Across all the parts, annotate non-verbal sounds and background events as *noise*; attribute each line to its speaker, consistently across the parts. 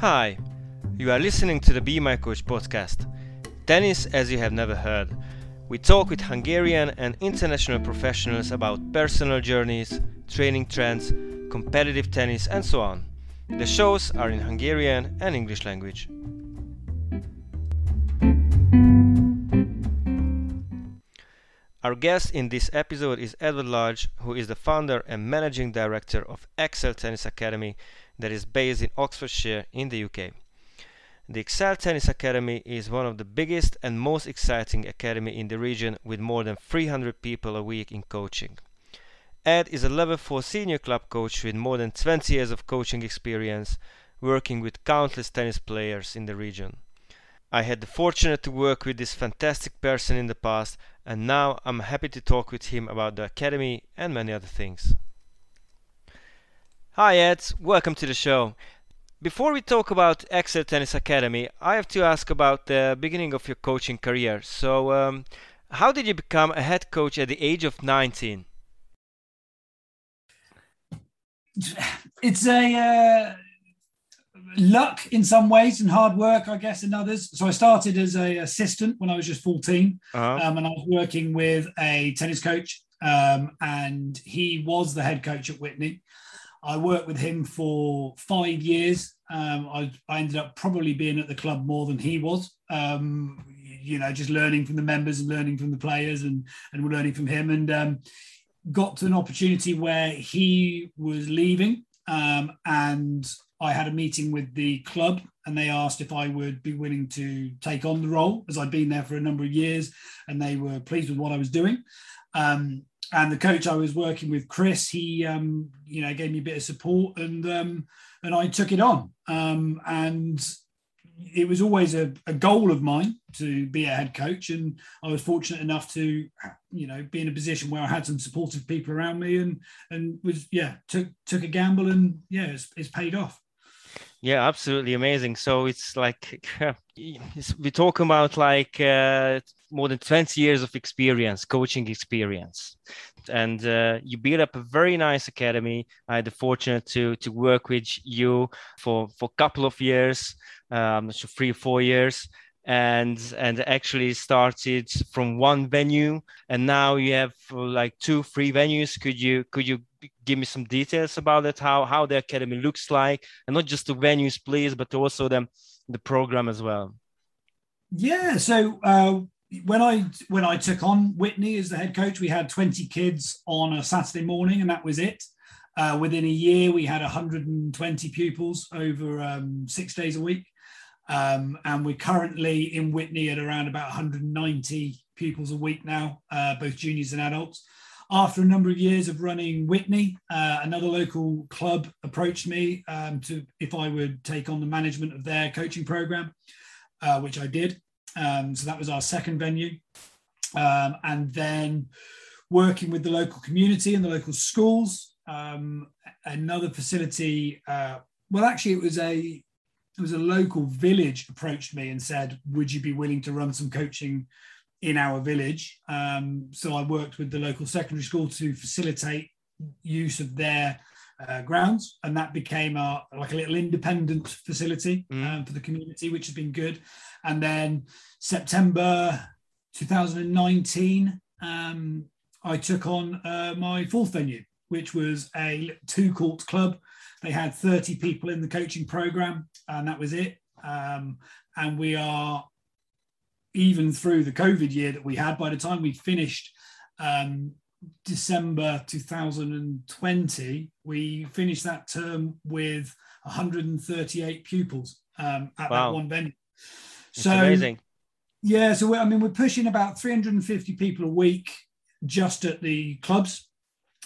Speaker 1: Hi, you are listening to the Be My Coach podcast. Tennis as you have never heard. We talk with Hungarian and international professionals about personal journeys, training trends, competitive tennis, and so on. The shows are in Hungarian and English language. Our guest in this episode is Edward Lodge, who is the founder and managing director of Excel Tennis Academy that is based in Oxfordshire in the UK. The Excel Tennis Academy is one of the biggest and most exciting academy in the region with more than 300 people a week in coaching. Ed is a level 4 senior club coach with more than 20 years of coaching experience, working with countless tennis players in the region. I had the fortune to work with this fantastic person in the past, and now I'm happy to talk with him about the academy and many other things. Hi Ed, welcome to the show. Before we talk about Excel Tennis Academy, I have to ask about the beginning of your coaching career. So, um, how did you become a head coach at the age of 19?
Speaker 2: It's a uh, luck in some ways and hard work, I guess, in others. So I started as a assistant when I was just 14, uh-huh. um, and I was working with a tennis coach, um, and he was the head coach at Witney. I worked with him for five years. Um, I, I, ended up probably being at the club more than he was. Um, you know, just learning from the members and learning from the players and and learning from him. And um, got to an opportunity where he was leaving, um, and I had a meeting with the club, and they asked if I would be willing to take on the role, as I'd been there for a number of years, and they were pleased with what I was doing. Um, and the coach I was working with, Chris, he um, you know gave me a bit of support, and um, and I took it on. Um, and it was always a, a, goal of mine to be a head coach, and I was fortunate enough to you know be in a position where I had some supportive people around me, and and was yeah took took a gamble, and yeah it's, it's paid off.
Speaker 1: Yeah, absolutely amazing. So it's like *laughs* we talk about like uh, more than 20 years of experience, coaching experience, and uh, you build up a very nice academy. I had the fortune to to work with you for for a couple of years, um, so three four years, and and actually started from one venue, and now you have like two three venues. Could you could you give me some details about it? How how the academy looks like, and not just the venues, please, but also the the program as well.
Speaker 2: Yeah. So uh, when I when I took on Witney as the head coach, we had 20 kids on a Saturday morning, and that was it. Uh, within a year, we had 120 pupils over um, six days a week. Um, and we're currently in Witney at around about 190 pupils a week now, uh, both juniors and adults. After a number of years of running Witney, uh, another local club approached me um, to if I would take on the management of their coaching program, uh, which I did. Um, so that was our second venue. Um, and then working with the local community and the local schools. Um, another facility, uh, well, actually, it was a it was a local village approached me and said, "Would you be willing to run some coaching in our village?" Um, so I worked with the local secondary school to facilitate use of their uh, grounds, and that became a like a little independent facility mm. um, for the community, which has been good. And then September 2019, um, I took on uh, my fourth venue, which was a two court club. They had 30 people in the coaching program, and that was it. Um, and we are even through the COVID year that we had. By the time we finished um, December 2020, we finished that term with 138 pupils um, at wow. that one venue.
Speaker 1: So it's amazing.
Speaker 2: Yeah, so I mean, we're pushing about 350 people a week just at the clubs.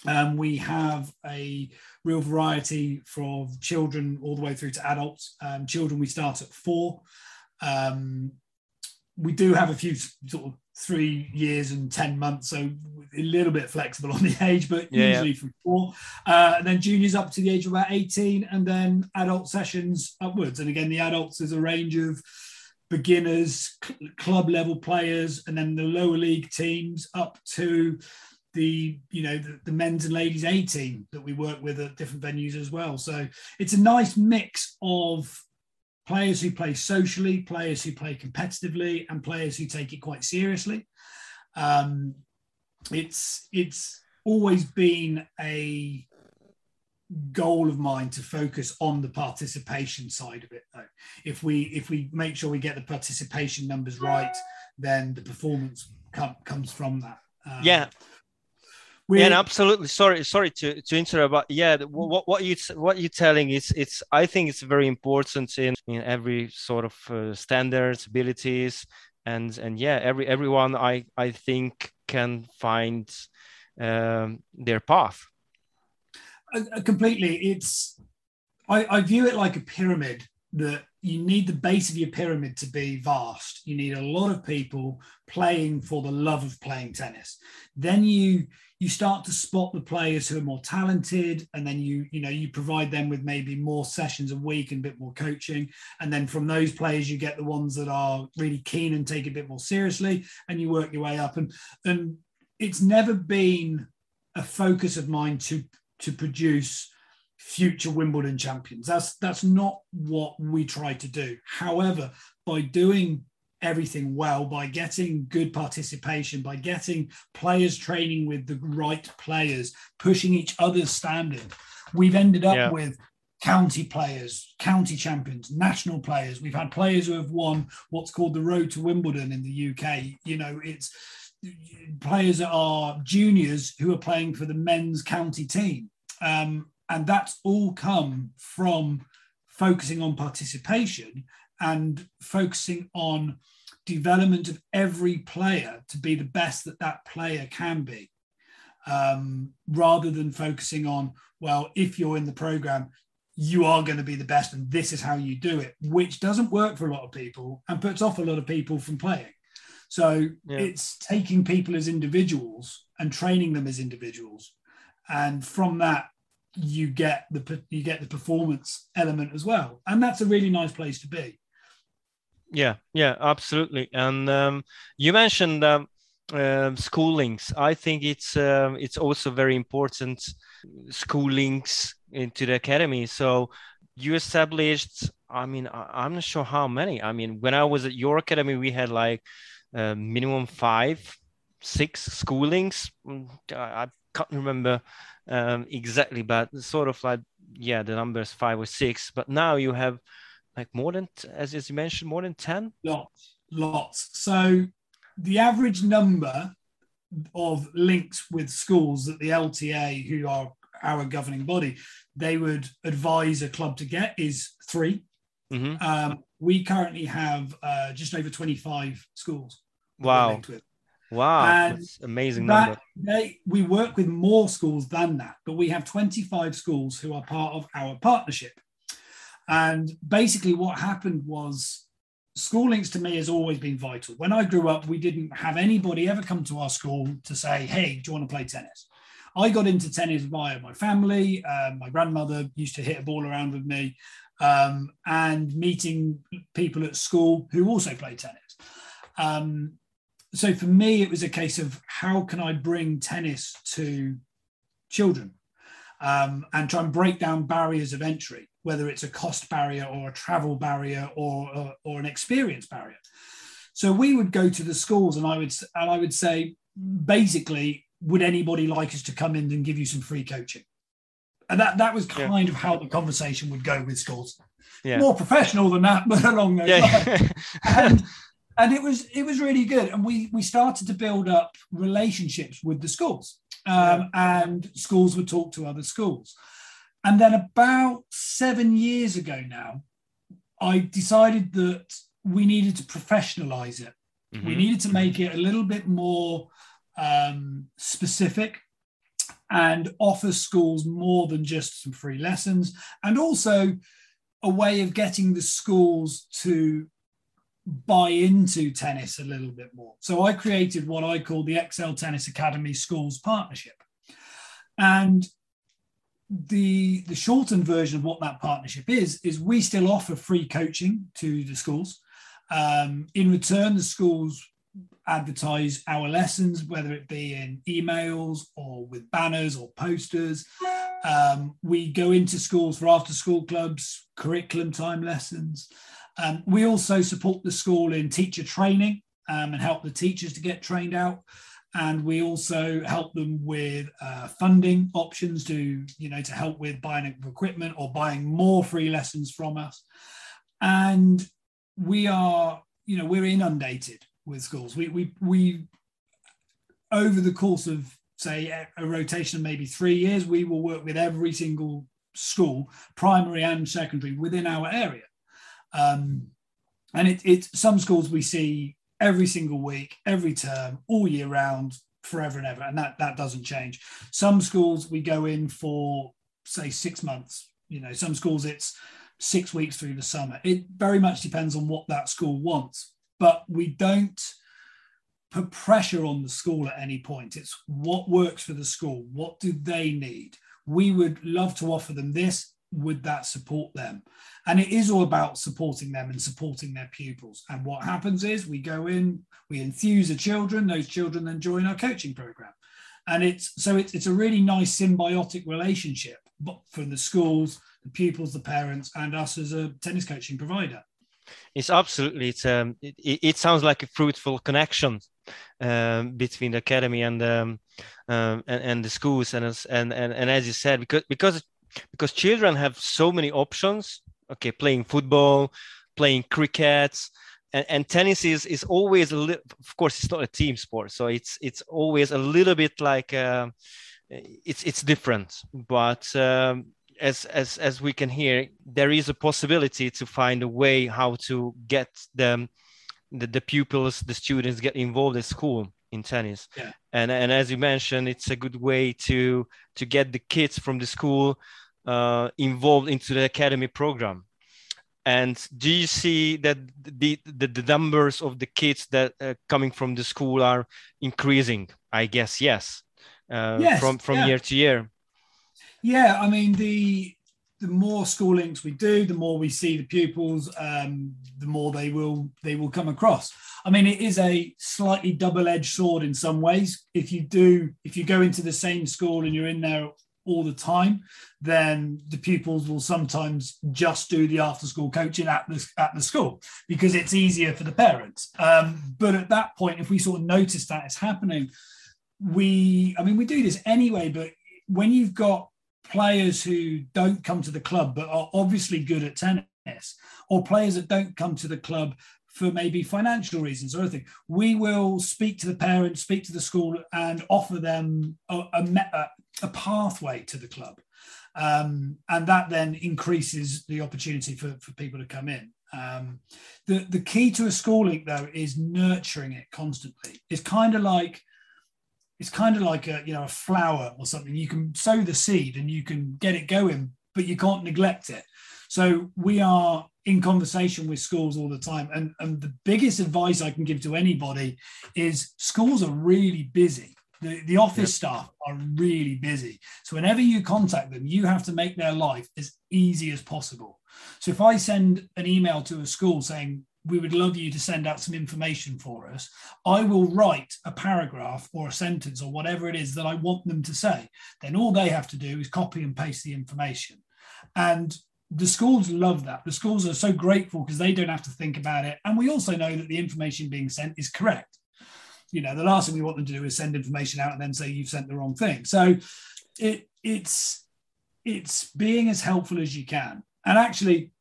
Speaker 2: Um, we have a real variety from children all the way through to adults. Um, children, we start at four. Um, we do have a few sort of three years and 10 months, so a little bit flexible *laughs* on the age, but yeah, usually yeah. from four. Uh, and then juniors up to the age of about 18, and then adult sessions upwards. And again, the adults is a range of beginners, cl- club level players, and then the lower league teams up to the you know the, the, men's and ladies A team that we work with at different venues as well. So it's a nice mix of players who play socially, players who play competitively, and players who take it quite seriously. Um, it's it's always been a goal of mine to focus on the participation side of it though if we if we make sure we get the participation numbers right then the performance com- comes from that
Speaker 1: um, yeah yeah, absolutely. Sorry, sorry to, to interrupt, but yeah, what what you what you're telling is it's. I think it's very important in in every sort of uh, standards, abilities, and and yeah, every everyone I I think can find um, their path
Speaker 2: uh, completely. It's I, I view it like a pyramid that you need the base of your pyramid to be vast. You need a lot of people playing for the love of playing tennis. Then you you start to spot the players who are more talented and then you you know you provide them with maybe more sessions a week and a bit more coaching and then from those players you get the ones that are really keen and take it a bit more seriously and you work your way up and and it's never been a focus of mine to to produce future Wimbledon champions. That's that's not what we try to do. However, by doing everything well, by getting good participation, by getting players training with the right players, pushing each other's standard, we've ended up yeah. with county players, county champions, national players. We've had players who have won what's called the Road to Wimbledon in the UK. You know, it's players that are juniors who are playing for the men's county team. Um, and that's all come from focusing on participation and focusing on development of every player to be the best that that player can be um, rather than focusing on well if you're in the program you are going to be the best and this is how you do it which doesn't work for a lot of people and puts off a lot of people from playing so yeah. it's taking people as individuals and training them as individuals. And from that you get the you get the performance element as well. And that's a really nice place to be.
Speaker 1: Yeah yeah absolutely. And um, you mentioned um, uh, school links i think it's um, it's also very important schoolings into the academy. So you established i mean I, am not sure how many. I mean when i was at your academy we had like uh, minimum five six schoolings mm, I, I can't remember um, exactly, but sort of like yeah, the numbers five or six. But now you have like more than as, as you mentioned, more than ten.
Speaker 2: Lots, lots. So the average number of links with schools that the LTA, who are our governing body, they would advise a club to get is 3 mm-hmm. um, we currently have uh, just over 25 schools.
Speaker 1: Wow. Wow, and that's amazing that,
Speaker 2: They, we work with more schools than that, but we have 25 schools who are part of our partnership. And basically, what happened was school links to me has always been vital. When I grew up, we didn't have anybody ever come to our school to say, Hey, do you want to play tennis? I got into tennis via my family. Um, my grandmother used to hit a ball around with me um, and meeting people at school who also play tennis. Um, so for me, it was a case of how can I bring tennis to children um, and try and break down barriers of entry, whether it's a cost barrier or a travel barrier or, or, or an experience barrier. So we would go to the schools and I would and I would say, basically, would anybody like us to come in and give you some free coaching? And that, that was kind yeah. of how the conversation would go with schools. Yeah. More professional than that, *laughs* but along those yeah. lines. *laughs* and, and it was it was really good and we we started to build up relationships with the schools um, yeah. and schools would talk to other schools and then about seven years ago now i decided that we needed to professionalize it mm-hmm. we needed to make it a little bit more um, specific and offer schools more than just some free lessons and also a way of getting the schools to buy into tennis a little bit more. So I created what I call the Excel Tennis Academy Schools Partnership. And the, the shortened version of what that partnership is, is we still offer free coaching to the schools. Um, in return, the schools advertise our lessons, whether it be in emails or with banners or posters. Um, we go into schools for after school clubs, curriculum time lessons. Um, we also support the school in teacher training um, and help the teachers to get trained out. And we also help them with uh, funding options to, you know, to help with buying equipment or buying more free lessons from us. And we are, you know, we're inundated with schools. We we we over the course of say a rotation of maybe three years, we will work with every single school, primary and secondary, within our area. Um, and it, it's some schools we see every single week, every term, all year round, forever and ever, and that that doesn't change. Some schools we go in for say six months. You know, some schools it's six weeks through the summer. It very much depends on what that school wants, but we don't put pressure on the school at any point. It's what works for the school. What do they need? We would love to offer them this. Would that support them? And it is all about supporting them and supporting their pupils. And what happens is we go in, we enthuse the children, those children then join our coaching program. And it's so it's, it's a really nice symbiotic relationship for the schools, the pupils, the parents, and us as a tennis coaching provider.
Speaker 1: It's absolutely. It's um, it, it sounds like a fruitful connection um, between the academy and um, um, and, and the schools and, and and and as you said because because because children have so many options okay playing football playing cricket and, and tennis is is always a little of course it's not a team sport so it's it's always a little bit like uh, it's it's different but um, as as as we can hear there is a possibility to find a way how to get them the, the pupils the students get involved in school in tennis.
Speaker 2: Yeah.
Speaker 1: and and as you mentioned it's a good way to to get the kids from the school uh, involved into the academy program. And do you see that the, the, the numbers of the kids that uh, coming from the school are increasing? I guess yes, uh, yes from from yeah. year to year
Speaker 2: yeah i mean the the more school links we do, the more we see the pupils, um, the more they will they will come across. I mean, it is a slightly double-edged sword in some ways. If you do, if you go into the same school and you're in there all the time, then the pupils will sometimes just do the after-school coaching at the at the school because it's easier for the parents. Um, but at that point, if we sort of notice that it's happening, we, I mean, we do this anyway. But when you've got players who don't come to the club but are obviously good at tennis, or players that don't come to the club for maybe financial reasons or anything, we will speak to the parents, speak to the school, and offer them a, a, a pathway to the club. Um, and that then increases the opportunity for, for people to come in. Um, the, the key to a school link, though, is nurturing it constantly. It's kind of like it's kind of like a you know a flower or something. You can sow the seed and you can get it going but you can't neglect it. So we are in conversation with schools all the time. And, and the biggest advice i can give to anybody is schools are really busy. The, the office yep. staff are really busy. So whenever you contact them you have to make their life as easy as possible. So if i send an email to a school saying we would love you to send out some information for us. I will write a paragraph or a sentence or whatever it is that I want them to say. Then all they have to do is copy and paste the information. And the schools love that. The schools are so grateful because they don't have to think about it. And we also know that the information being sent is correct. You know, the last thing we want them to do is send information out and then say you've sent the wrong thing. So it it's it's being as helpful as you can. And actually,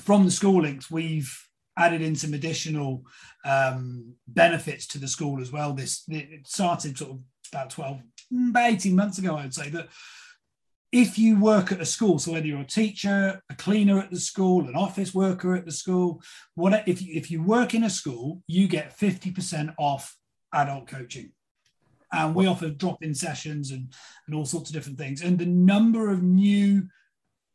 Speaker 2: from the school links, we've added in some additional um, benefits to the school as well. This it started sort of about 12, mm, about 18 months ago, I would say that if you work at a school, so whether you're a teacher, a cleaner at the school, an office worker at the school, what if you, if you work in a school, you get 50% off adult coaching. And we offer drop-in sessions and, and all sorts of different things. And the number of new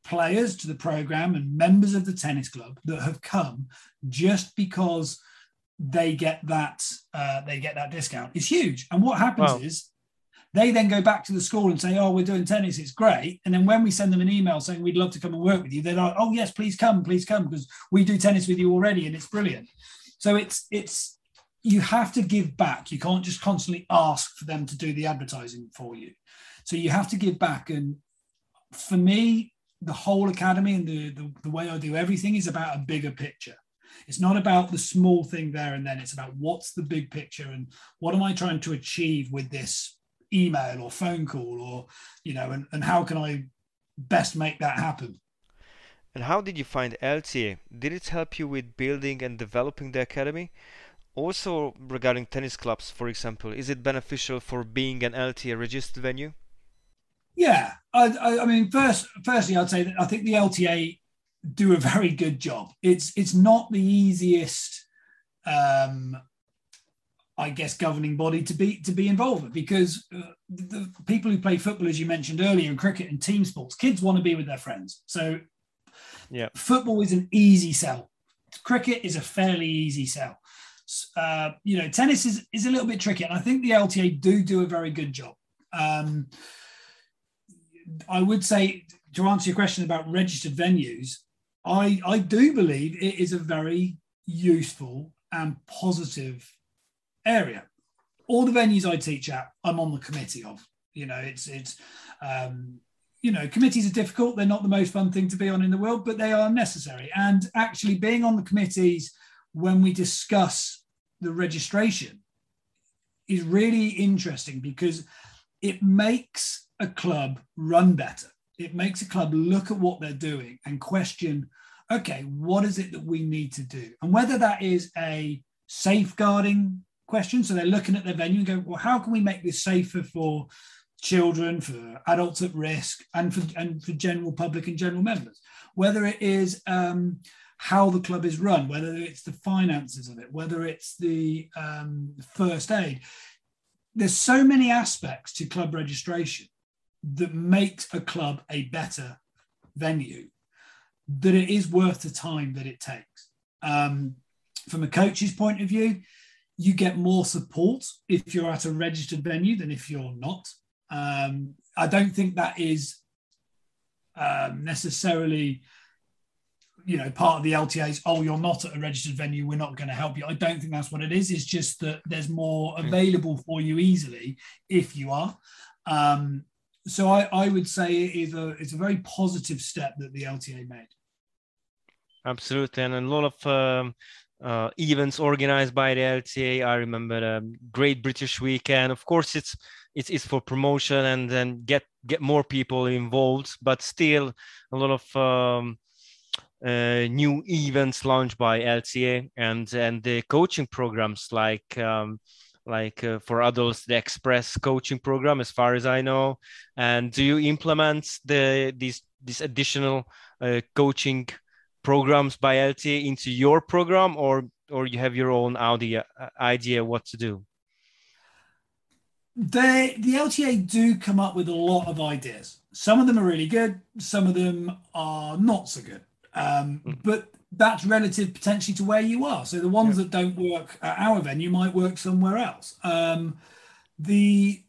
Speaker 2: players to the program and members of the tennis club that have come just because they get that uh, they get that discount is huge. And what happens wow. is they then go back to the school and say, "Oh, we're doing tennis. It's great." And then when we send them an email saying we'd love to come and work with you, they're like, "Oh, yes, please come, please come, because we do tennis with you already, and it's brilliant." So it's it's you have to give back. You can't just constantly ask for them to do the advertising for you. So you have to give back. And for me, the whole academy and the, the, the way I do everything is about a bigger picture. It's not about the small thing there and then. It's about what's the big picture and what am I trying to achieve with this email or phone call or, you know, and, and how can I best make that happen?
Speaker 1: And how did you find LTA? Did it help you with building and developing the academy? Also, regarding tennis clubs, for example, is it beneficial for being an LTA registered venue?
Speaker 2: Yeah, I, I, I mean, first, firstly, I'd say that I think the LTA do a very good job. It's it's not the easiest, um, I guess, governing body to be to be involved with because uh, the people who play football, as you mentioned earlier, in cricket and team sports, kids want to be with their friends. So,
Speaker 1: yeah,
Speaker 2: football is an easy sell. Cricket is a fairly easy sell. Uh, you know, tennis is is a little bit tricky, and I think the LTA do do a very good job. Um, I would say to answer your question about registered venues, I, I do believe it is a very useful and positive area. All the venues I teach at, I'm on the committee of. You know, it's it's um, you know, committees are difficult. They're not the most fun thing to be on in the world, but they are necessary. And actually, being on the committees when we discuss the registration is really interesting because it makes a club run better. It makes a club look at what they're doing and question okay what is it that we need to do? And whether that is a safeguarding question so they're looking at their venue and go well how can we make this safer for children for adults at risk and for and for general public and general members? Whether it is um, how the club is run whether it's the finances of it whether it's the um, first aid. There's so many aspects to club registration that makes a club a better venue, that it is worth the time that it takes. Um, from a coach's point of view, you get more support if you're at a registered venue than if you're not. Um, I don't think that is um, necessarily, you know, part of the LTA's. Oh, you're not at a registered venue. We're not going to help you. I don't think that's what it is. It's just that there's more hmm. available for you easily if you are. Um, so I, I would say it is a it's a very positive step that the LTA made.
Speaker 1: Absolutely, and a lot of um, uh, events organized by the LTA. I remember the Great British Weekend. Of course, it's it's, it's for promotion and then get get more people involved, but still a lot of um, uh, new events launched by LTA and and the coaching programs like. Um, like uh, for adults the express coaching program as far as i know. And do you implement the these these additional uh, coaching programs by LTA into your program or or you have your own idea uh, idea what to do?
Speaker 2: They the LTA do come up with a lot of ideas. Some of them are really good some of them are not so good. Um, mm. but that's relative potentially to where you are. So the ones yeah. that don't work at our venue might work somewhere else. Um, the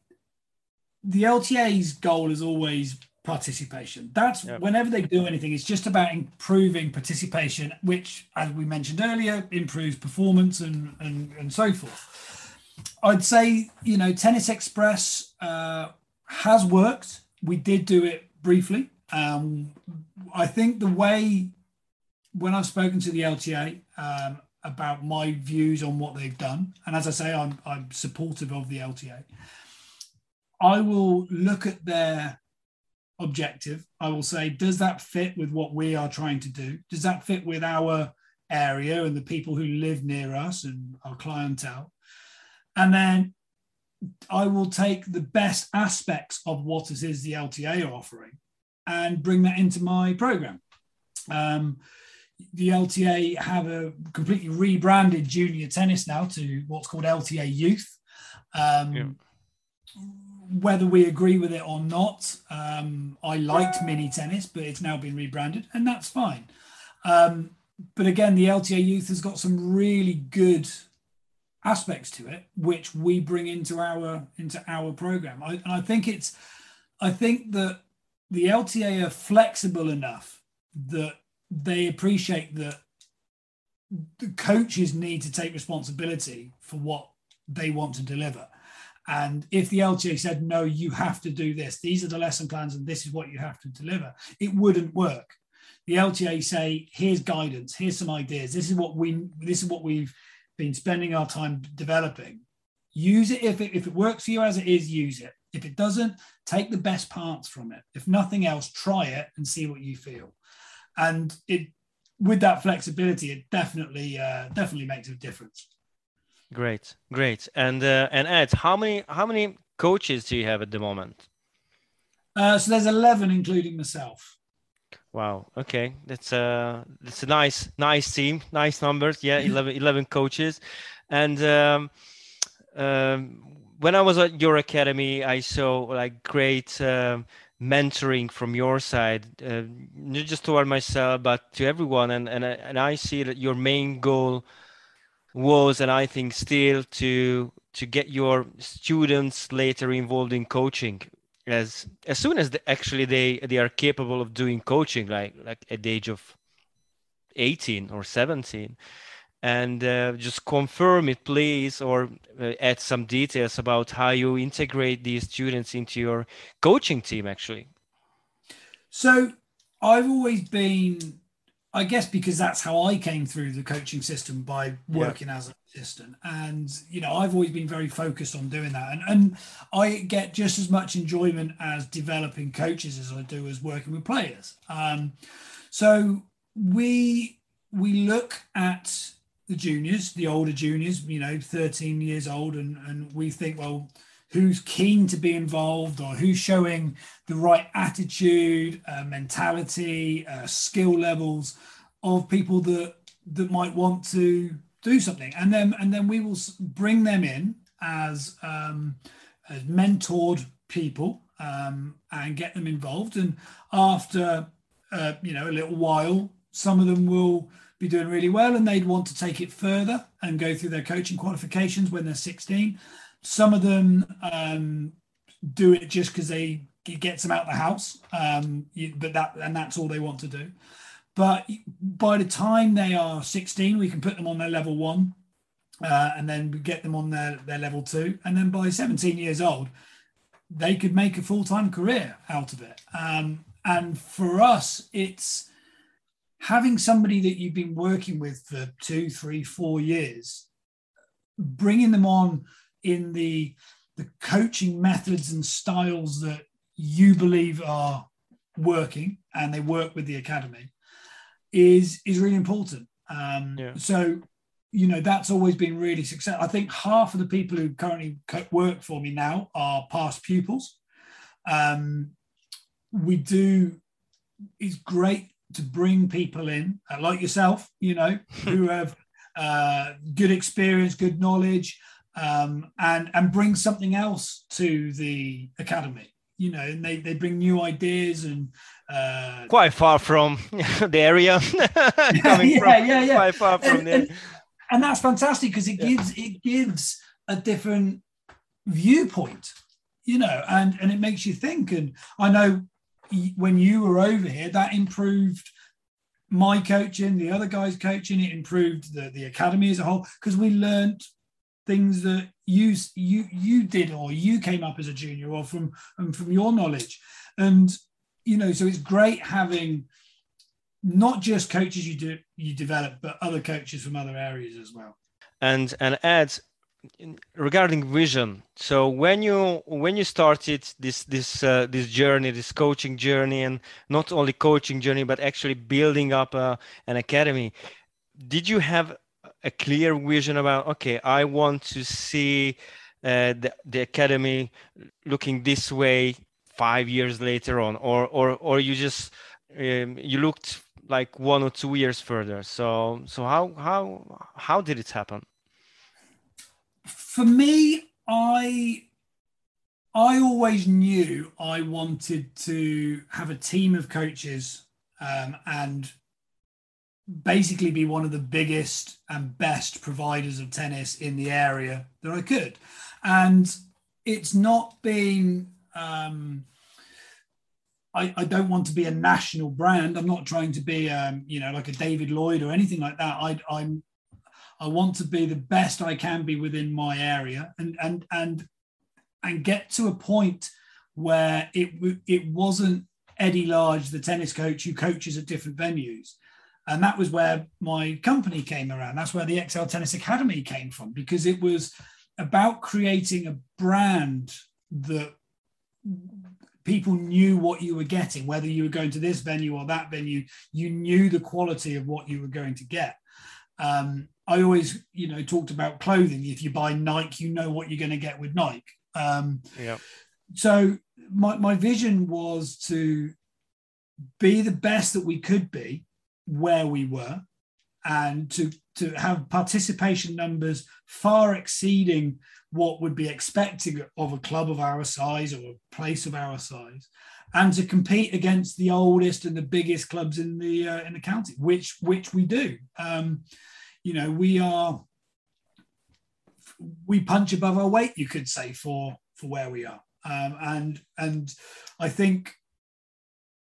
Speaker 2: the LTA's goal is always participation. That's yep. whenever they do anything, it's just about improving participation, which, as we mentioned earlier, improves performance and and, and so forth. I'd say you know Tennis Express uh, has worked. We did do it briefly. Um, I think the way when I've spoken to the LTA um, about my views on what they've done, and as I say, I'm, I'm supportive of the LTA, I will look at their objective. I will say, does that fit with what we are trying to do? Does that fit with our area and the people who live near us and our clientele? And then I will take the best aspects of what it is the LTA are offering and bring that into my program. Um, the LTA have a completely rebranded junior tennis now to what's called LTA Youth. Um, yeah. Whether we agree with it or not, um, I liked mini tennis, but it's now been rebranded, and that's fine. Um, but again, the LTA Youth has got some really good aspects to it, which we bring into our into our program. I, and I think it's, I think that the LTA are flexible enough that they appreciate that the coaches need to take responsibility for what they want to deliver. And if the LTA said, no, you have to do this, these are the lesson plans, and this is what you have to deliver, it wouldn't work. The LTA say, here's guidance, here's some ideas, this is what we this is what we've been spending our time developing. Use it if it if it works for you as it is, use it. If it doesn't, take the best parts from it. If nothing else, try it and see what you feel. And it with that flexibility, it definitely uh, definitely makes a difference.
Speaker 1: Great, great. And uh, and Ed, how many how many coaches do you have at the moment?
Speaker 2: Uh, so there's eleven, including myself.
Speaker 1: Wow. Okay, that's a that's a nice nice team, nice numbers. Yeah, *laughs* 11, 11 coaches, and um, um, when I was at your academy, I saw like great. Um, mentoring from your side, uh, not just toward myself, but to everyone. And and and I see that your main goal was, and I think still, to to get your students later involved in coaching as as soon as the, actually they they are capable of doing coaching, like like at the age of 18 or 17 and uh, just confirm it please or uh, add some details about how you integrate these students into your coaching team actually
Speaker 2: so i've always been I guess because that's how I came through the coaching system by working yeah. as an assistant. And, you know, I've always been very focused on doing that. And, and I get just as much enjoyment as developing coaches as I do as working with players. Um, so we we look at the juniors, the older juniors, you know, 13 years old, and, and we think, well, who's keen to be involved or who's showing the right attitude, uh, mentality, uh, skill levels of people that that might want to do something, and then and then we will bring them in as um, as mentored people um, and get them involved. And after uh, you know a little while, some of them will be doing really well and they'd want to take it further and go through their coaching qualifications when they're 16 some of them um, do it just because they it gets them out of the house, um, but that and that's all they want to do. But by the time they are 16, we can put them on their level one, uh, and then get them on their their level two, and then by 17 years old, they could make a full time career out of it. Um, and for us, it's having somebody that you've been working with for two, three, four years, bringing them on in the the coaching methods and styles that you believe are working and they work with the academy is is really important. Um, yeah. so you know that's always been really successful i think half of the people who currently work for me now are past pupils. Um, we do it's great to bring people in uh, like yourself you know *laughs* who have uh, good experience good knowledge um, and and bring something else to the academy. You know, and they, they bring new ideas and uh,
Speaker 1: quite far from *laughs* the area. *laughs*
Speaker 2: Coming yeah, from, yeah, yeah, quite far from and, there. And, and that's fantastic because it gives it gives a different viewpoint, you know, and and it makes you think. And I know when you were over here, that improved my coaching, the other guys' coaching. It improved the the academy as a whole because we learned things that you you you did or you came up as a junior or from um, from your knowledge and you know so it's great having not just coaches you do you develop but other coaches from other areas as well
Speaker 1: and and Ed regarding vision. So when you when you started this this uh, this journey this coaching journey and not only coaching journey but actually building up a, uh, an academy did you have a clear vision about okay i want to see uh, the, the academy looking this way five years later on? Or or or you just um, you looked like one or two years further? So so how how how did it happen
Speaker 2: for me i i always knew i wanted to have a team of coaches um, and basically be one of the biggest and best providers of tennis in the area that I could. And it's not been, um, I, I don't want to be a national brand. I'm not trying to be, um, you know, like a David Lloyd or anything like that. I, I'm, I want to be the best I can be within my area. And, and, and and get to a point where it it wasn't Eddie Lodge, the tennis coach who coaches at different venues. And that was where my company came around. That's where the Excel Tennis Academy came from, because it was about creating a brand that people knew what you were getting, whether you were going to this venue or that venue, you knew the quality of what you were going to get. Um, I always, you know, talked about clothing. If you buy Nike, you know what you're going to get with Nike. Um,
Speaker 1: yeah.
Speaker 2: So my, my vision was to be the best that we could be where we were and to, to have participation numbers far exceeding what would be expected of a club of our size or a place of our size and to compete against the oldest and the biggest clubs in the uh, in the county which which we do um, you know we are we punch above our weight you could say for for where we are um, and and i think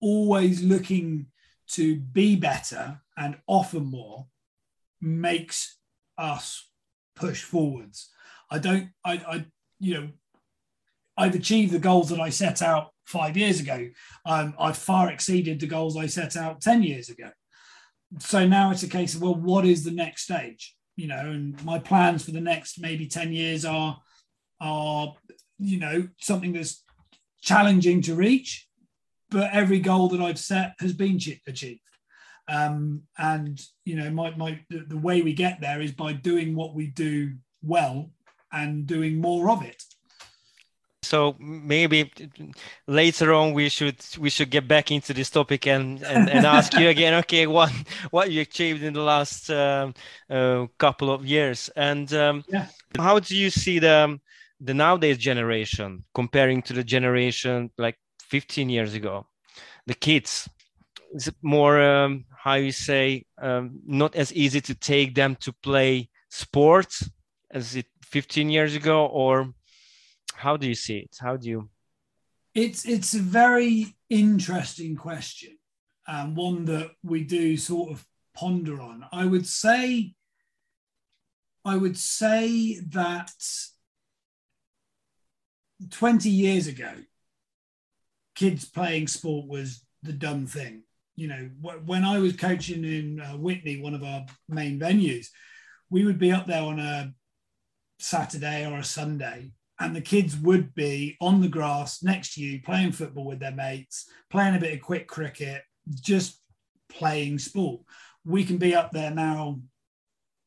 Speaker 2: always looking to be better and offer more makes us push forwards. I don't, I, I, you know, I've achieved the goals that I set out five years ago. Um, I've far exceeded the goals I set out 10 years ago. So now it's a case of, well, what is the next stage? You know, and my plans for the next maybe 10 years are, are, you know, something that's challenging to reach, but every goal that I've set has been achieved. Um, and you know, my, my the, the way we get there is by doing what we do well and doing more of it
Speaker 1: so maybe later on we should we should get back into this topic and and, and ask you again *laughs* okay what what you achieved in the last um, uh, couple of years and um,
Speaker 2: yeah.
Speaker 1: how do you see the the nowadays generation comparing to the generation like 15 years ago the kids is it more um, how you say um, not as easy to take them to play sports as it 15 years ago or how do you see it? How do you
Speaker 2: it's it's a very interesting question and one that we do sort of ponder on. I would say i would say that 20 years ago kids playing sport was the dumb thing. You know, when I was coaching in uh, Witney, one of our main venues, we would be up there on a Saturday or a Sunday, and the kids would be on the grass next to you, playing football with their mates, playing a bit of quick cricket, just playing sport. We can be up there now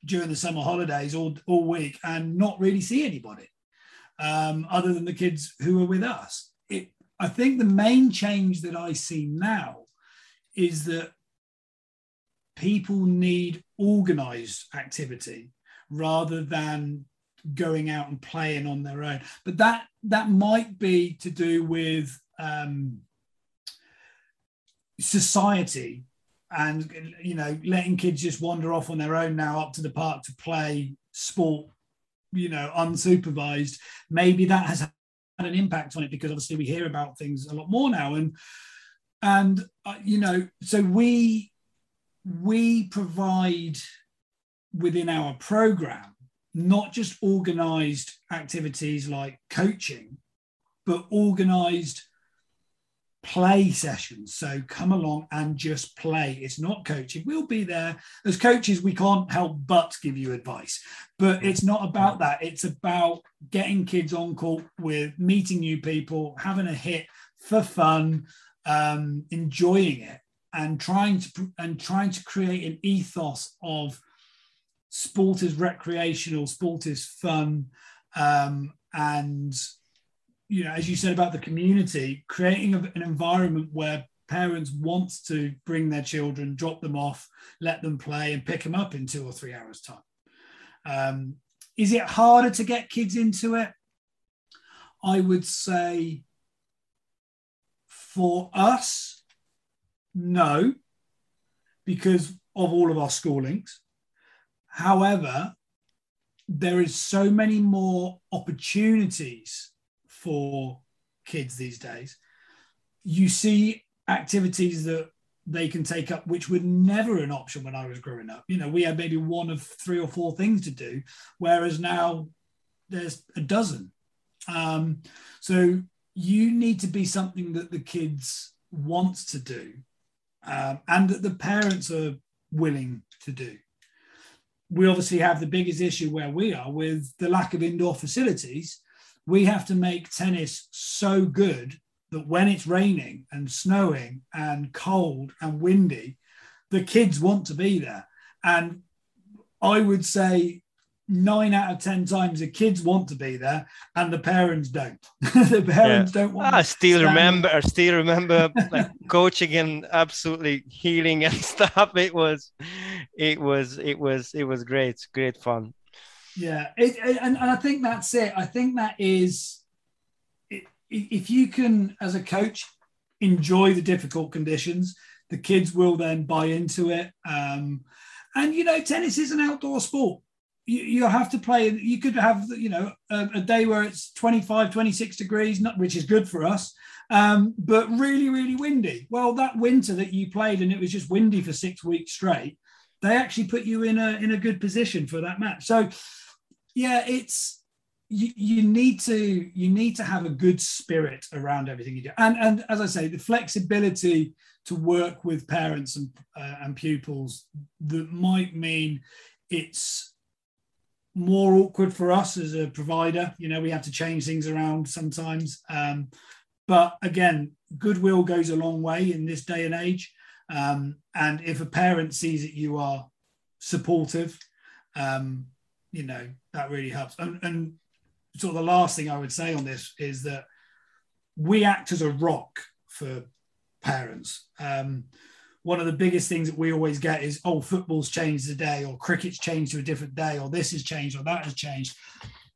Speaker 2: during the summer holidays all, all week and not really see anybody um, other than the kids who are with us. It, I think the main change that I see now is that people need organized activity rather than going out and playing on their own. But that that might be to do with um, society and you know letting kids just wander off on their own now up to the park to play sport you know unsupervised. Maybe that has had an impact on it because obviously we hear about things a lot more now. And and uh, you know so we we provide within our program not just organized activities like coaching but organized play sessions. So come along and just play. It's not coaching. We'll be there. As coaches we can't help but give you advice but it's not about that. It's about getting kids on court with meeting new people having a hit for fun um, enjoying it and trying to and trying to create an ethos of sport is recreational, sport is fun, um, and you know, as you said about the community, creating an environment where parents want to bring their children, drop them off, let them play, and pick them up in two or three hours' time. Um, is it harder to get kids into it? I would say for us, no, because of all of our schoolings. However, there is so many more opportunities for kids these days. You see activities that they can take up, which were never an option when I was growing up. You know, we had maybe one of three or four things to do, whereas now there's a dozen Um, so you need to be something that the kids want to do um, and that the parents are willing to do. We obviously have the biggest issue where we are with the lack of indoor facilities. We have to make tennis so good that when it's raining and snowing and cold and windy, the kids want to be there. And I would say nine out of ten times the kids want to be there and the parents don't. *laughs* the parents yeah. don't want.
Speaker 1: I still remember. I still remember like coaching and absolutely healing and *laughs* stuff. It was, it was, it was, it was great. Great fun.
Speaker 2: Yeah, it, it, and, and I think that's it. I think that is, it, if you can, as a coach, enjoy the difficult conditions, the kids will then buy into it. Um, and you know, tennis is an outdoor sport you, you have to play you could have you know a, a, day where it's 25 26 degrees not, which is good for us um, but really really windy. Well that winter that you played and it was just windy for six weeks straight they actually put you in a in a good position for that match. So yeah it's you, you need to you need to have a good spirit around everything you do. And and as i say the flexibility to work with parents and uh, and pupils that might mean it's more awkward for us as a provider. You know, we have to change things around sometimes. Um, but again, goodwill goes a long way in this day and age. Um, and if a parent sees that you are supportive, um, you know, that really helps. And, and sort of the last thing I would say on this is that we act as a rock for parents. Um, one of the biggest things that we always get is, oh, football's changed today, or cricket's changed to a different day, or this has changed, or that has changed.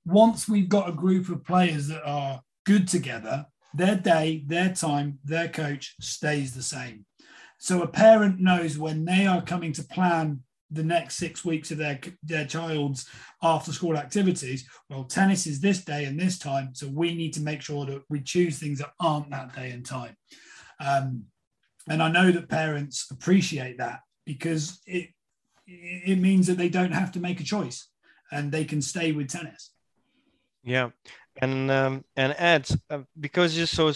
Speaker 2: Once we've got a group of players that are good together, their day, their time, their coach stays the same. So a parent knows when they are coming to plan the next six weeks of their, their child's after school activities, well, tennis is this day and this time. So we need to make sure that we choose things that aren't that day and time. Um, and I know that parents appreciate that because it it means that they don't have to make a choice and they can stay with tennis.
Speaker 1: Yeah, and um, and Ed, uh, because you saw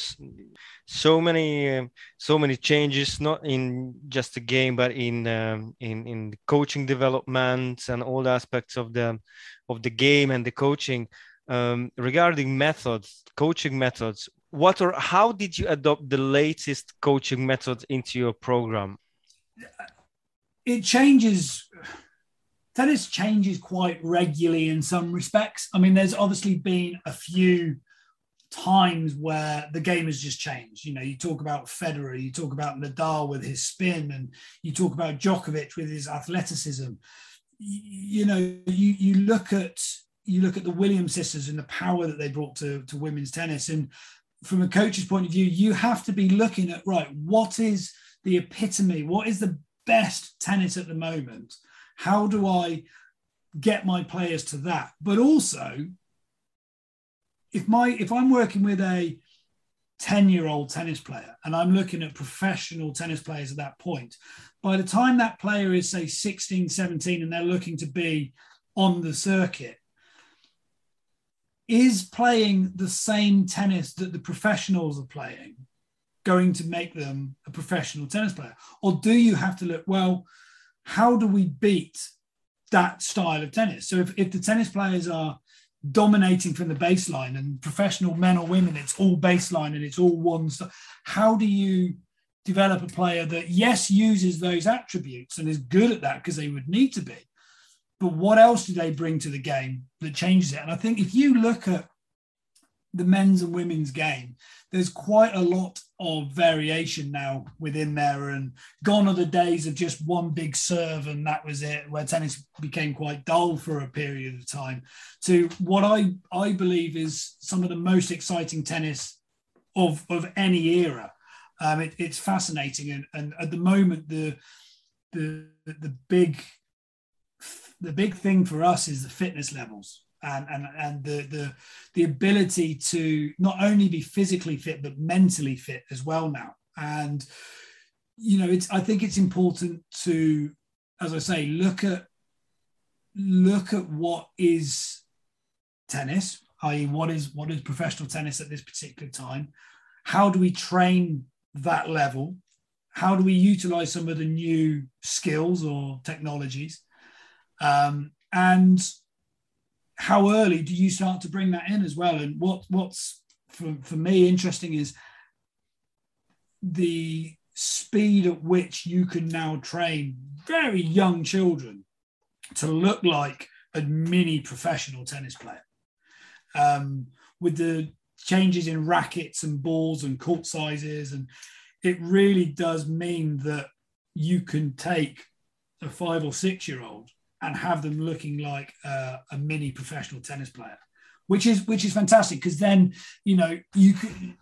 Speaker 1: so many uh, so many changes, not in just the game, but in um, in in coaching development and all the aspects of the of the game and the coaching. Um, regarding methods, coaching methods, what or how did you adopt the latest coaching methods into your program?
Speaker 2: It changes. Tennis changes quite regularly in some respects. I mean, there's obviously been a few times where the game has just changed. You know, you talk about Federer, you talk about Nadal with his spin, and you talk about Djokovic with his athleticism. You, you know, you you look at you look at the Williams sisters and the power that they brought to, to women's tennis, and from a coach's point of view, you have to be looking at right, what is the epitome? What is the best tennis at the moment? How do I get my players to that? But also, if my if I'm working with a 10 year old tennis player and I'm looking at professional tennis players at that point, by the time that player is, say, 16, 17, and they're looking to be on the circuit, is playing the same tennis that the professionals are playing going to make them a professional tennis player? Or do you have to look, well, how do we beat that style of tennis? So if, if the tennis players are dominating from the baseline and professional men or women, it's all baseline and it's all one stuff, how do you develop a player that, yes, uses those attributes and is good at that because they would need to be? But what else do they bring to the game that changes it? And I think if you look at the men's and women's game, there's quite a lot of variation now within there. And gone are the days of just one big serve and that was it, where tennis became quite dull for a period of time, to what I, I believe is some of the most exciting tennis of, of any era. Um, it, it's fascinating. And, and at the moment, the, the, the big the big thing for us is the fitness levels and and and the the the ability to not only be physically fit but mentally fit as well now and you know it's i think it's important to as i say look at look at what is tennis i.e., what is what is professional tennis at this particular time? How do we train that level? How do we utilize some of the new skills or technologies? Um, and how early do you start to bring that in as well? And what what's for, for me interesting is the speed at which you can now train very young children to look like a mini professional tennis player. Um, with the changes in rackets and balls and court sizes, and it really does mean that you can take a five or six year old and have them looking like a mini professional tennis player, which is which is fantastic because then you know you can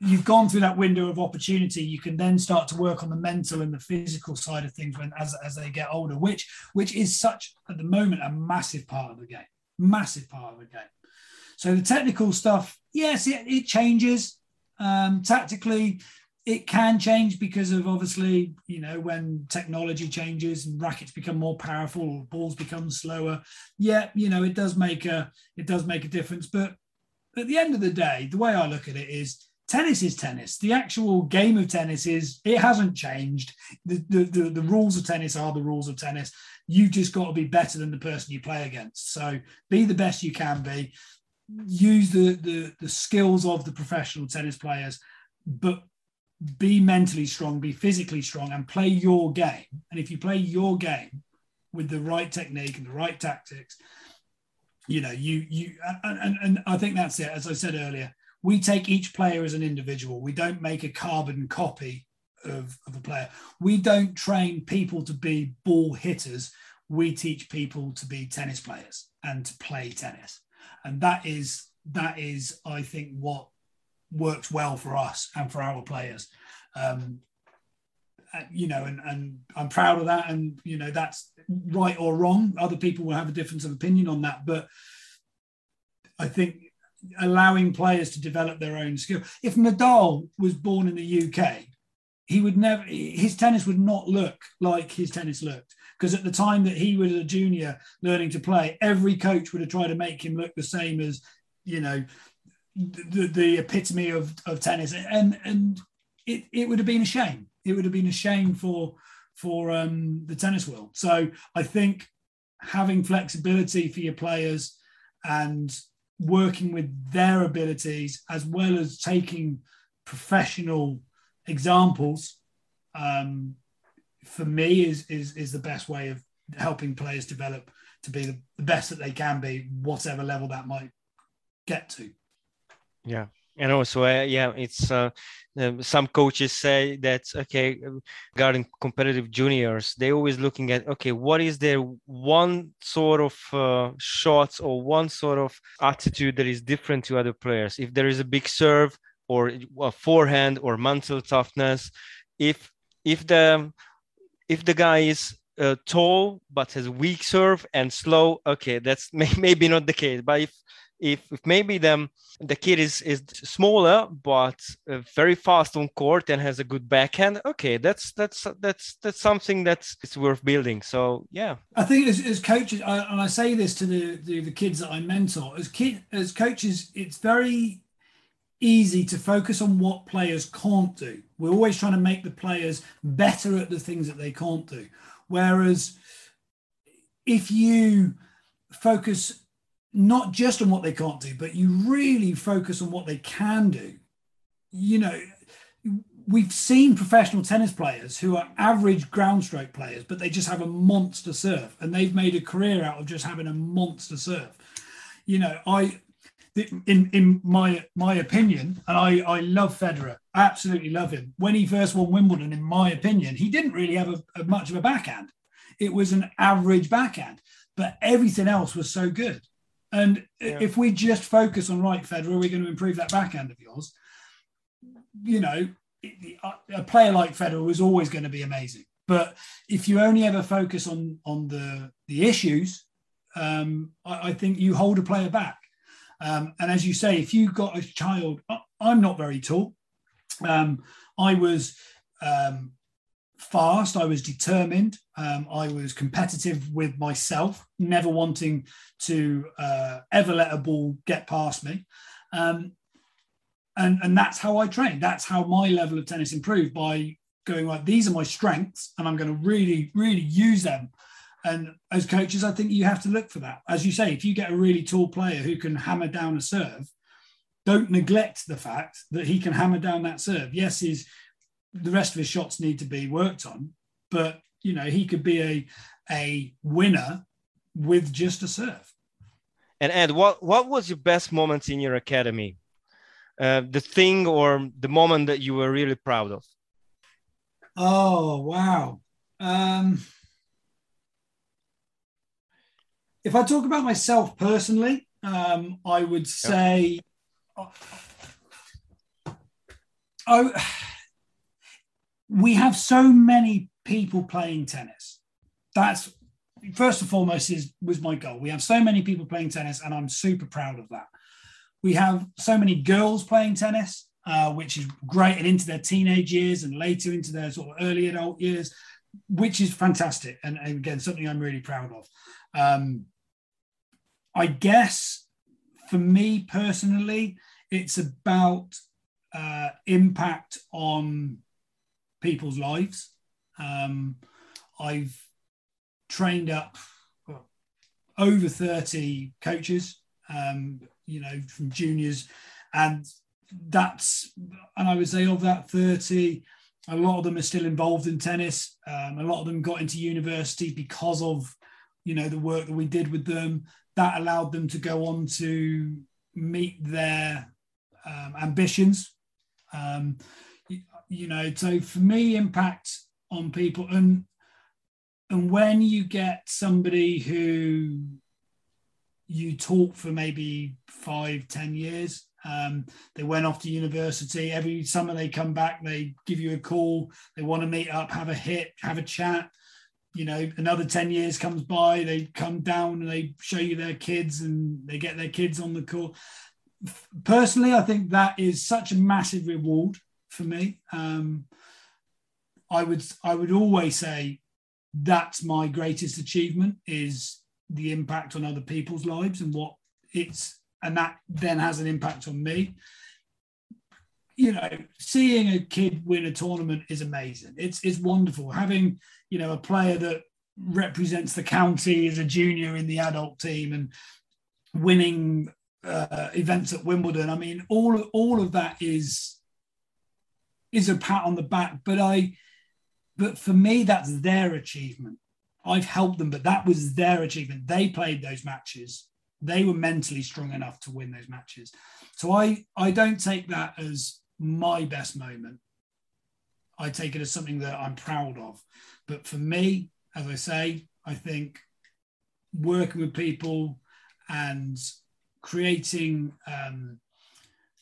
Speaker 2: you've gone through that window of opportunity. You can then start to work on the mental and the physical side of things when as, as they get older which which is such at the moment a massive part of the game massive part of the game. So the technical stuff yes it, it changes um, tactically it can change because of obviously you know when technology changes and rackets become more powerful or balls become slower yeah you know it does make a it does make a difference but at the end of the day the way i look at it is tennis is tennis. The actual game of tennis is it hasn't changed. The, the, the, the, rules of tennis are the rules of tennis. You've just got to be better than the person you play against. So be the best you can be. Use the, the, the skills of the professional tennis players, but be mentally strong, be physically strong, and play your game. And if you play your game with the right technique and the right tactics, you know, you you and, and, and I think that's it. As I said earlier, we take each player as an individual. We don't make a carbon copy of, of a player. We don't train people to be ball hitters. We teach people to be tennis players and to play tennis. And that is that is, I think, what works well for us and for our players. Um, you know, and, and I'm proud of that. And, you know, that's right or wrong. Other people will have a difference of opinion on that. But I think allowing players to develop their own skill. If Nadal was born in the UK, he would never his tennis would not look like his tennis looked because at the time that he was a junior learning to play, every coach would have tried to make him look the same as you know the, the epitome of, of tennis, and and it, it would have been a shame. It would have been a shame for for um, the tennis world. So I think having flexibility for your players and working with their abilities as well as taking professional examples um, for me is, is is the best way of helping players develop to be the, the best that they can be whatever level that might get to
Speaker 1: yeah. And also uh, yeah it's uh, um, some coaches say that okay regarding competitive juniors they always looking at okay what is their one sort of uh, shots or one sort of attitude that is different to other players? If there is a big serve or a forehand or mental toughness if if the if the guy is uh, tall but has weak serve and slow okay that's *laughs* may, maybe not the case. But if if, if maybe the, the kid is, is smaller but uh, very fast on court and has a good backhand okay that's that's that's that's something that's it's worth building. So yeah.
Speaker 2: I think as, as coaches I, and i say this to the, the, the kids that i mentor as kid as coaches it's very easy to focus on what players can't do. We're always trying to make the players better at the things that they can't do. Whereas if you focus not just on what they can't do, but you really focus on what they can do. You know, we've seen professional tennis players who are average ground stroke players, but they just have a monster serve and they've made a career out of just having a monster serve. You know, I in in my my opinion, and I I love Federer, absolutely love him. When he first won Wimbledon, in my opinion, he didn't really have a, a much of a backhand. It was an average backhand, but everything else was so good. And yeah. if we just focus on right, Federer, we're going to improve that backhand of yours. You know, a player like Federer is always going to be amazing. But if you only ever focus on on the the issues, um, I, I, think you hold a player back. Um, and as you say, if you've got a child, I'm not very tall. Um, I was um, fast. I was determined. Um, I was competitive with myself, never wanting to uh, ever let a ball get past me. Um, and, and that's how I trained. That's how my level of tennis improved by going like these are my strengths, and I'm going to really, really use them. And as coaches, I think you have to look for that. As you say, if you get a really tall player who can hammer down a serve, don't neglect the fact that he can hammer down that serve. Yes, his the rest of his shots need to be worked on, but you know he could be a a winner with just a serve.
Speaker 1: And Ed, what what was your best moment in your academy? Uh, the thing or the moment that you were really proud of?
Speaker 2: Oh wow! Um, if I talk about myself personally, um, I would say. Yep. Oh, we have so many people playing tennis. That's first and foremost is was my goal. We have so many people playing tennis, and I'm super proud of that. We have so many girls playing tennis, uh, which is great, and into their teenage years and later into their sort of early adult years, which is fantastic, and, and again something I'm really proud of. Um, I guess for me personally, it's about uh, impact on people's lives. Um, I've trained up over 30 coaches, um, you know, from juniors. And that's, and I would say of that 30, a lot of them are still involved in tennis. Um, a lot of them got into university because of, you know, the work that we did with them. That allowed them to go on to meet their um, ambitions. You know so for me impact on people. And and when you get somebody who you talk for maybe five ten years um, they went off to university every summer they come back they give you a call they want to meet up have a hit have a chat you know another 10 years comes by they come down and they show you their kids and they get their kids on the call personally i think that is such a massive reward for me. Um, I would I would always say that's my greatest achievement is the impact on other people's lives and what it's and that then has an impact on me. You know, seeing a kid win a tournament is amazing. It's it's wonderful. Having, you know, a player that represents the county as a junior in the adult team and winning uh, events at Wimbledon. I mean, all all of that is is a pat on the back, but I, but for me, that's their achievement. I've helped them, but that was their achievement. They played those matches. They were mentally strong enough to win those matches. So I, I don't take that as my best moment. I take it as something that I'm proud of. But for me, as I say, I think working with people and creating um,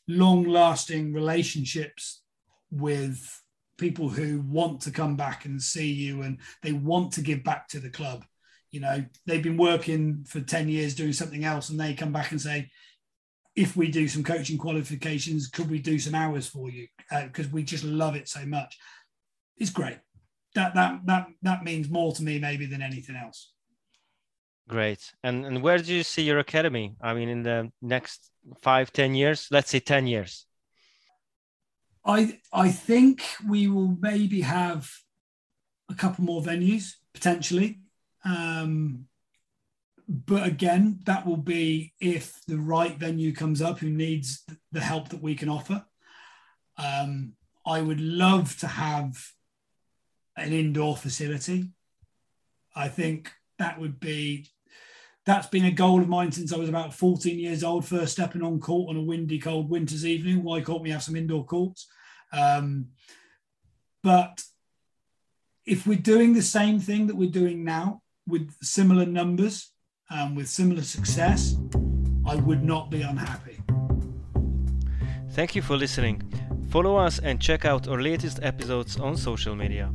Speaker 2: long lasting relationships with people who want to come back and see you and they want to give back to the club. You know, they've been working for 10 years doing something else and they come back and say, if we do some coaching qualifications, could we do some hours for you? Because uh, we just love it so much. It's great. That, that, that, that means more to me maybe than anything else.
Speaker 1: Great. And, and where do you see your academy? I mean, in the next five, ten years, let's say 10 years.
Speaker 2: I I think we will maybe have a couple more venues potentially. Um, but again, that will be if the right venue comes up who needs the help that we can offer. Um, I would love to have an indoor facility. I think that would be that's been a goal of mine since I was about 14 years old, first stepping on court on a windy, cold winter's evening. Why can't we have some indoor courts? Um, but if we're doing the same thing that we're doing now with similar numbers, um, with similar success, I would not be unhappy.
Speaker 1: Thank you for listening. Follow us and check out our latest episodes on social media.